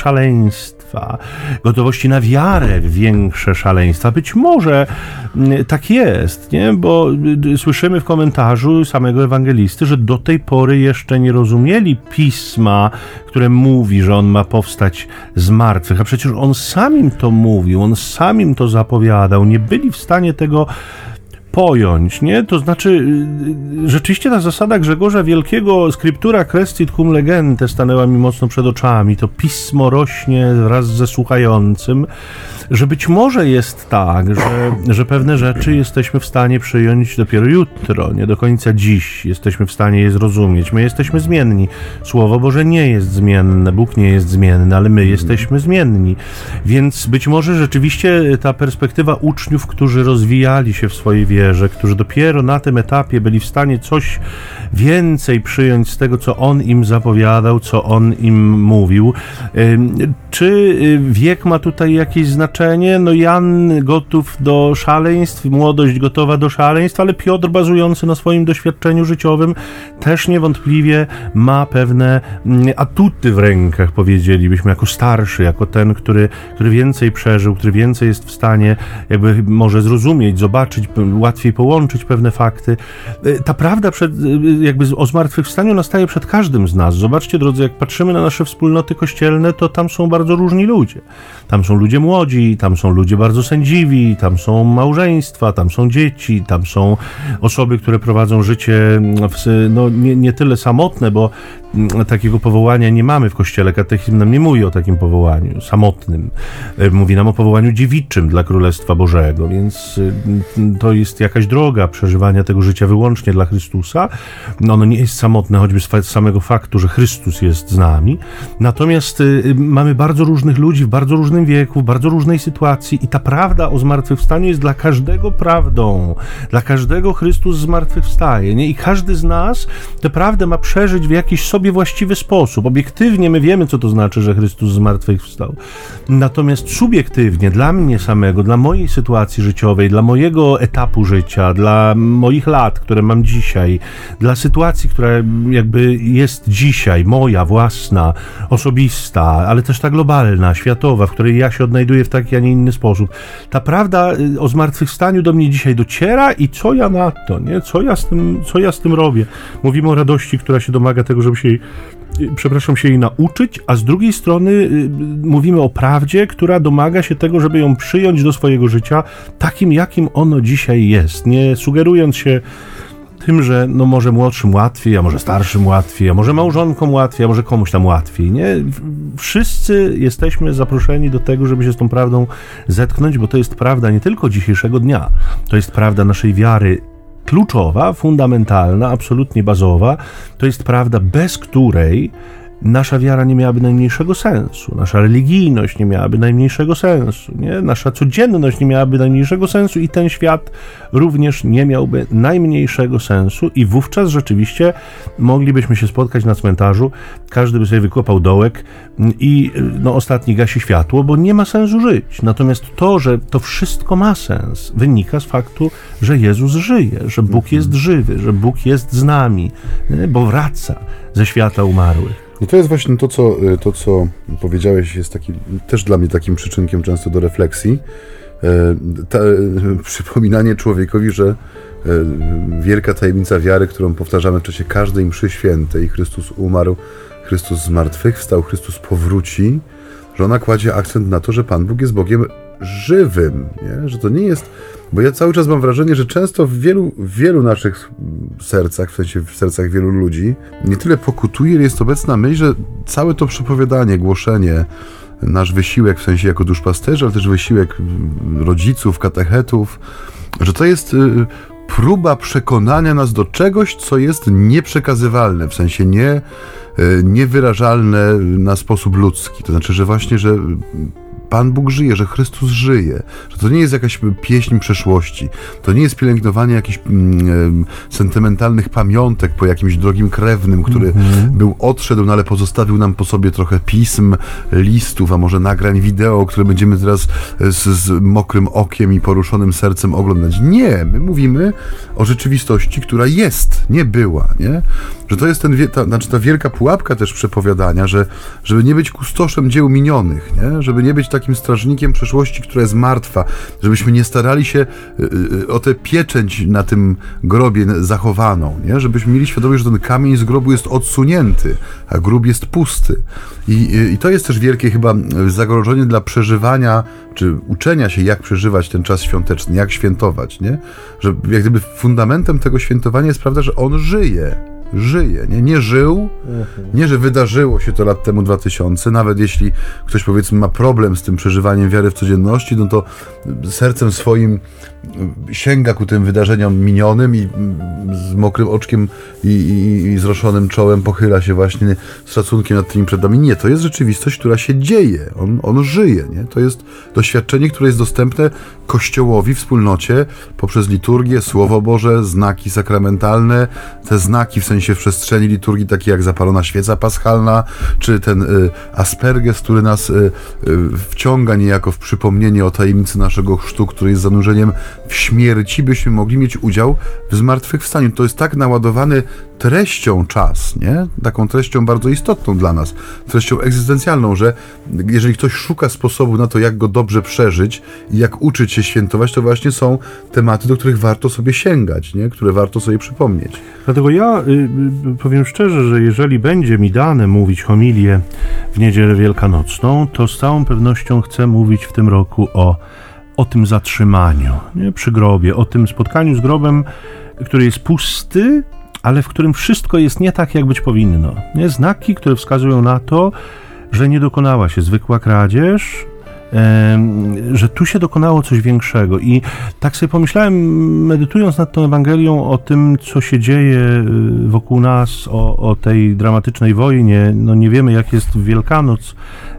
gotowości na wiarę w większe szaleństwa. Być może mm, tak jest, nie? Bo y, słyszymy w komentarzu samego ewangelisty, że do tej pory jeszcze nie rozumieli pisma, które mówi, że on ma powstać z martwych, a przecież on samim to mówił, on samim to zapowiadał, nie byli w stanie tego pojąć, nie? To znaczy, y, y, rzeczywiście ta zasada Grzegorza Wielkiego, scriptura crescit cum legente, stanęła mi mocno przed oczami. To pismo rośnie wraz ze słuchającym, że być może jest tak, że, że pewne rzeczy jesteśmy w stanie przyjąć dopiero jutro, nie do końca dziś jesteśmy w stanie je zrozumieć. My jesteśmy zmienni. Słowo Boże nie jest zmienne, Bóg nie jest zmienny, ale my jesteśmy zmienni. Więc być może rzeczywiście ta perspektywa uczniów, którzy rozwijali się w swojej wierze, którzy dopiero na tym etapie byli w stanie coś więcej przyjąć z tego, co On im zapowiadał, co On im mówił. Czy y, wiek ma tutaj jakieś znaczenie? No Jan gotów do szaleństw, młodość gotowa do szaleństw, ale Piotr bazujący na swoim doświadczeniu życiowym też niewątpliwie ma pewne mm, atuty w rękach, powiedzielibyśmy, jako starszy, jako ten, który, który więcej przeżył, który więcej jest w stanie jakby może zrozumieć, zobaczyć, łatwiej połączyć pewne fakty. Y, ta prawda przed, y, jakby o zmartwychwstaniu nastaje przed każdym z nas. Zobaczcie, drodzy, jak patrzymy na nasze wspólnoty kościelne, to tam są bardzo różni ludzie. Tam są ludzie młodzi, tam są ludzie bardzo sędziwi, tam są małżeństwa, tam są dzieci, tam są osoby, które prowadzą życie w, no, nie, nie tyle samotne, bo mm, takiego powołania nie mamy w kościele. Katechizm nam nie mówi o takim powołaniu samotnym. E, mówi nam o powołaniu dziewiczym dla Królestwa Bożego, więc y, to jest jakaś droga przeżywania tego życia wyłącznie dla Chrystusa. No, ono nie jest samotne, choćby z samego faktu, że Chrystus jest z nami. Natomiast y, mamy bardzo różnych ludzi w bardzo różnym wieku, w bardzo różnej danej sytuacji i ta prawda o zmartwychwstaniu jest dla każdego prawdą. Dla każdego Chrystus zmartwychwstaje, nie? I każdy z nas tę prawdę ma przeżyć w jakiś sobie właściwy sposób. Obiektywnie my wiemy, co to znaczy, że Chrystus zmartwychwstał. Natomiast subiektywnie, dla mnie samego, dla mojej sytuacji życiowej, dla mojego etapu życia, dla moich lat, które mam dzisiaj, dla sytuacji, która jakby jest dzisiaj, moja, własna, osobista, ale też ta globalna, światowa, w której ja się odnajduję w taki, a nie inny sposób. Ta prawda y, o zmartwychwstaniu do mnie dzisiaj dociera i co ja na to, nie? Co ja z tym, co ja z tym robię? Mówimy o radości, która się domaga tego, żeby się jej y, przepraszam, się jej nauczyć, a z drugiej strony y, mówimy o prawdzie, która domaga się tego, żeby ją przyjąć do swojego życia takim, jakim ono dzisiaj jest, nie sugerując się tym, że no może młodszym łatwiej, a może starszym łatwiej, a może małżonkom łatwiej, a może komuś tam łatwiej, nie? Wszyscy jesteśmy zaproszeni do tego, żeby się z tą prawdą zetknąć, bo to jest prawda nie tylko dzisiejszego dnia, to jest prawda naszej wiary kluczowa, fundamentalna, absolutnie bazowa, to jest prawda, bez której nasza wiara nie miałaby najmniejszego sensu, nasza religijność nie miałaby najmniejszego sensu, nie? nasza codzienność nie miałaby najmniejszego sensu i ten świat również nie miałby najmniejszego sensu i wówczas rzeczywiście moglibyśmy się spotkać na cmentarzu, każdy by sobie wykopał dołek i no, ostatni gasi światło, bo nie ma sensu żyć. Natomiast to, że to wszystko ma sens, wynika z faktu, że Jezus żyje, że Bóg jest żywy, że Bóg jest z nami, bo wraca ze świata umarłych. I to jest właśnie to co, y, to, co powiedziałeś, jest taki, też dla mnie takim przyczynkiem często do refleksji. E, ta, przypominanie człowiekowi, że e, wielka tajemnica wiary, którą powtarzamy w czasie każdej mszy świętej, Chrystus umarł, Chrystus zmartwychwstał, Chrystus powróci, że ona kładzie akcent na to, że Pan Bóg jest Bogiem żywym, nie? że to nie jest bo ja cały czas mam wrażenie, że często w wielu, wielu naszych sercach, w sensie w sercach wielu ludzi, nie tyle pokutuje, ale jest obecna myśl, że całe to przepowiadanie, głoszenie, nasz wysiłek, w sensie jako duszpasterza, ale też wysiłek rodziców, katechetów, że to jest y, próba przekonania nas do czegoś, co jest nieprzekazywalne, w sensie nie, y, niewyrażalne na sposób ludzki. To znaczy, że właśnie, że Pan Bóg żyje, że Chrystus żyje, że to nie jest jakaś pieśń przeszłości, to nie jest pielęgnowanie jakichś mm, sentymentalnych pamiątek po jakimś drogim krewnym, który mm-hmm. był odszedł, no ale pozostawił nam po sobie trochę pism, listów, a może nagrań wideo, które będziemy teraz z, z mokrym okiem i poruszonym sercem oglądać. Nie, my mówimy o rzeczywistości, która jest, nie była, nie? Że to jest ten, ta, znaczy ta wielka pułapka też przepowiadania, że żeby nie być kustoszem dzieł minionych, nie? Żeby nie być tak takim strażnikiem przeszłości, która jest martwa, żebyśmy nie starali się y, y, o tę pieczęć na tym grobie zachowaną, nie? żebyśmy mieli świadomość, że ten kamień z grobu jest odsunięty, a grób jest pusty. I, i to jest też wielkie chyba zagrożenie dla przeżywania, czy uczenia się, jak przeżywać ten czas świąteczny, jak świętować, nie? Że jak gdyby fundamentem tego świętowania jest prawda, że on żyje żyje, nie, nie żył, nie, że wydarzyło się to lat temu 2000, nawet jeśli ktoś powiedzmy ma problem z tym przeżywaniem wiary w codzienności, no to sercem swoim sięga ku tym wydarzeniom minionym i z mokrym oczkiem i, i, i zroszonym czołem pochyla się właśnie z szacunkiem nad tymi przedami. Nie, to jest rzeczywistość, która się dzieje. On, on żyje, nie? To jest doświadczenie, które jest dostępne Kościołowi, wspólnocie poprzez liturgię, Słowo Boże, znaki sakramentalne, te znaki w sensie w przestrzeni liturgii, takie jak zapalona świeca paschalna, czy ten y, asperges, który nas y, y, wciąga niejako w przypomnienie o tajemnicy naszego chrztu, który jest zanurzeniem w śmierci, byśmy mogli mieć udział w zmartwychwstaniu. To jest tak naładowany treścią czas, nie? Taką treścią bardzo istotną dla nas, treścią egzystencjalną, że jeżeli ktoś szuka sposobu na to, jak go dobrze przeżyć i jak uczyć się świętować, to właśnie są tematy, do których warto sobie sięgać, nie? które warto sobie przypomnieć. Dlatego ja y, y, powiem szczerze, że jeżeli będzie mi dane mówić homilię w niedzielę wielkanocną, to z całą pewnością chcę mówić w tym roku o, o tym zatrzymaniu nie? przy grobie, o tym spotkaniu z grobem, który jest pusty, ale w którym wszystko jest nie tak, jak być powinno. Nie? Znaki, które wskazują na to, że nie dokonała się zwykła kradzież, że tu się dokonało coś większego. I tak sobie pomyślałem, medytując nad tą Ewangelią, o tym, co się dzieje y, wokół nas, o, o tej dramatycznej wojnie. No nie wiemy, jak jest Wielkanoc.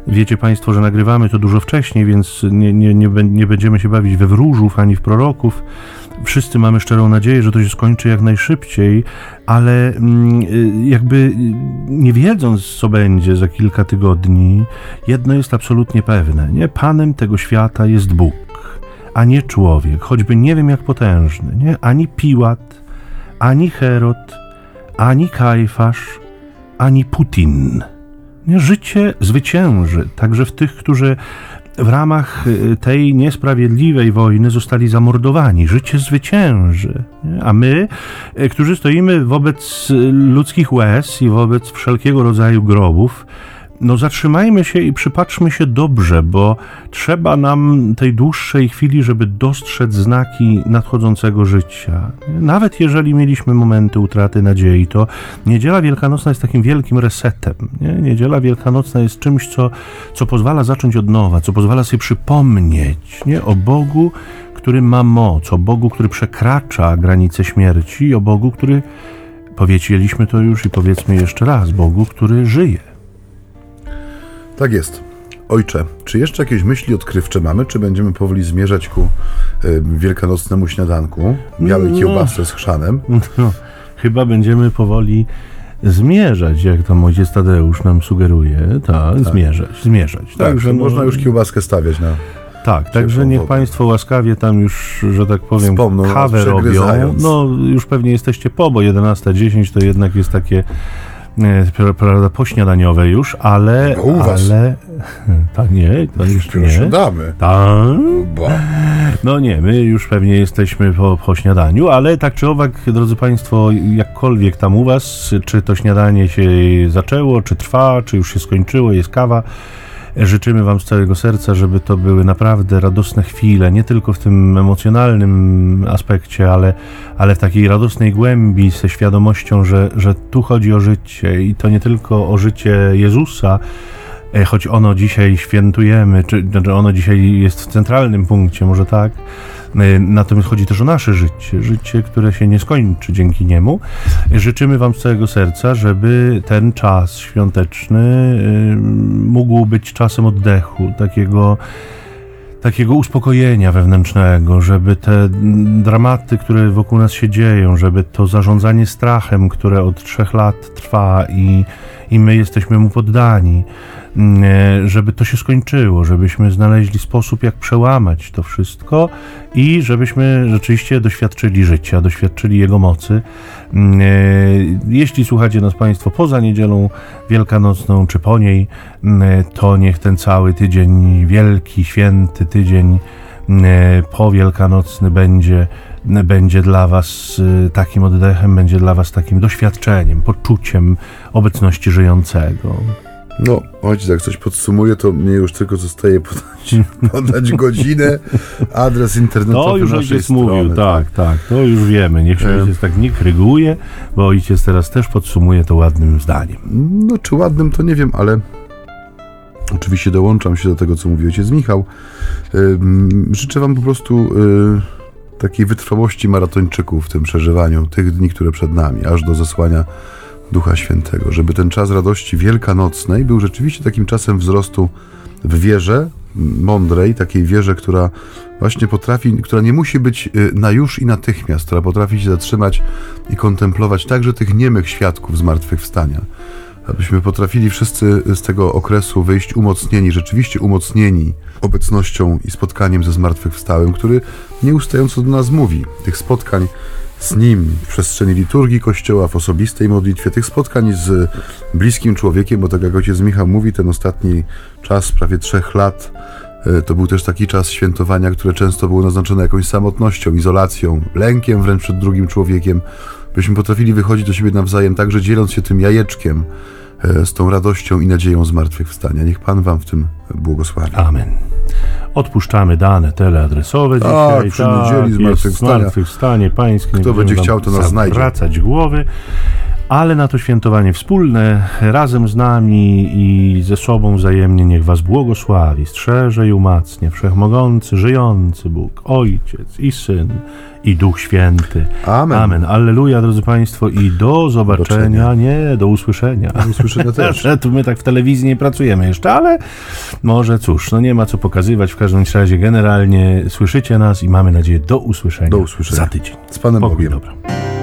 Wiecie Państwo, że nagrywamy to dużo wcześniej, więc nie, nie, nie, nie będziemy się bawić we wróżów ani w proroków wszyscy mamy szczerą nadzieję, że to się skończy jak najszybciej, ale mm, y, jakby nie wiedząc, co będzie za kilka tygodni, jedno jest absolutnie pewne, nie? Panem tego świata jest Bóg, a nie człowiek, choćby nie wiem jak potężny, nie? Ani Piłat, ani Herod, ani Kajfasz, ani Putin. Życie zwycięży także w tych, którzy w ramach y, tej niesprawiedliwej wojny zostali zamordowani. Życie zwycięży. A my, y, którzy stoimy wobec y, ludzkich łez i wobec wszelkiego rodzaju grobów, no zatrzymajmy się i przypatrzmy się dobrze, bo trzeba nam tej dłuższej chwili, żeby dostrzec znaki nadchodzącego życia. Nawet jeżeli mieliśmy momenty utraty nadziei, to Niedziela Wielkanocna jest takim wielkim resetem. Nie? Niedziela Wielkanocna jest czymś, co, co pozwala zacząć od nowa, co pozwala sobie przypomnieć nie? o Bogu, który ma moc, o Bogu, który przekracza granice śmierci, o Bogu, który, powiedzieliśmy to już i powiedzmy jeszcze raz, Bogu, który żyje. Tak jest. Ojcze, czy jeszcze jakieś myśli odkrywcze mamy, czy będziemy powoli zmierzać ku y, wielkanocnemu śniadanku, białej no, kiełbasce z chrzanem? No, chyba będziemy powoli zmierzać, jak tam ojciec Tadeusz nam sugeruje, tak, tak. zmierzać, zmierzać. Tak, także no, można już kiełbaskę stawiać na... Tak, także niech Państwo łaskawie tam już, że tak powiem, Wspomną kawę robią. No, już pewnie jesteście po, bo 11.10 to jednak jest takie prawda, pośniadaniowe już, ale... No u was. Ale... Ta, nie, to już nie. damy. Tak. No nie, my już pewnie jesteśmy po, po śniadaniu, ale tak czy owak, drodzy Państwo, jakkolwiek tam u Was, czy to śniadanie się zaczęło, czy trwa, czy już się skończyło, jest kawa, Życzymy Wam z całego serca, żeby to były naprawdę radosne chwile, nie tylko w tym emocjonalnym aspekcie, ale, ale w takiej radosnej głębi, ze świadomością, że, że tu chodzi o życie. I to nie tylko o życie Jezusa, e, choć ono dzisiaj świętujemy, czy, czy ono dzisiaj jest w centralnym punkcie, może tak, natomiast chodzi też o nasze życie, życie, które się nie skończy dzięki niemu. Życzymy Wam z całego serca, żeby ten czas świąteczny e, mógł być czasem oddechu, takiego takiego uspokojenia wewnętrznego, żeby te dramaty, które wokół nas się dzieją, żeby to zarządzanie strachem, które od trzech lat trwa i, i my jesteśmy mu poddani, Mm, e, żeby to się skończyło, żebyśmy znaleźli sposób, jak przełamać to wszystko i żebyśmy rzeczywiście doświadczyli życia, doświadczyli Jego mocy. Mm, e, jeśli słuchacie nas Państwo poza niedzielą wielkanocną czy po niej, mm, e, to niech ten cały tydzień, wielki, święty tydzień powielkanocny będzie będzie dla Was takim oddechem, będzie dla Was takim doświadczeniem, poczuciem obecności żyjącego. No, ojciec, jak coś podsumuje, to mnie już tylko zostaje podać, podać godzinę, adres internetowy To już ojciec strony. mówił, tak, tak, to już wiemy. Niech się ojciec tak nie kryguje, bo ojciec teraz też podsumuje to ładnym zdaniem. No, czy ładnym, to nie wiem, ale oczywiście dołączam się do tego, co mówi ojciec Michał. Życzę wam po prostu y, takiej wytrwałości maratończyków w tym przeżywaniu tych dni, które przed nami, aż do zesłania Ducha Świętego, żeby ten czas radości wielkanocnej był rzeczywiście takim czasem wzrostu w wierze mądrej, takiej wierze, która właśnie potrafi, która nie musi być y, na już i natychmiast, która potrafi się zatrzymać i kontemplować także tych niemych świadków zmartwychwstania. Abyśmy potrafili wszyscy z tego okresu wyjść umocnieni, rzeczywiście umocnieni obecnością i spotkaniem ze zmartwychwstałym, który nieustająco do nas mówi. Tych spotkań z Nim w przestrzeni liturgii Kościoła, w osobistej modlitwie, tych spotkań z bliskim człowiekiem, bo tak jak ojciec Michał mówi, ten ostatni czas, prawie trzech lat, e, to był też taki czas świętowania, które często było naznaczone jakąś samotnością, izolacją, lękiem wręcz przed drugim człowiekiem, byśmy potrafili wychodzić do siebie nawzajem, także dzieląc się tym jajeczkiem, e, z tą radością i nadzieją zmartwychwstania. Niech Pan Wam w tym błogosławi. Amen. Odpuszczamy dane teleadresowe tak, dzisiaj. Przy tak, niedzieli zmartwychwstania. zmartwychwstanie pańskie. Kto będzie chciał, to nas znajdzie. Wracać głowy. ale na to świętowanie wspólne, razem z nami i ze sobą wzajemnie niech Was błogosławi, strzeże i umacnie Wszechmogący, żyjący Bóg, Ojciec i Syn i Duch Święty. Amen. Amen. Alleluja, drodzy Państwo, i do zobaczenia, zobaczenia. nie, do usłyszenia. Do usłyszenia też. Tu my tak w telewizji nie pracujemy jeszcze, ale może cóż, no nie ma co pokazywać. W każdym razie generalnie słyszycie nas i mamy nadzieję do usłyszenia. Do usłyszenia. Za tydzień. Z Panem Pokój, Bogiem. dobra.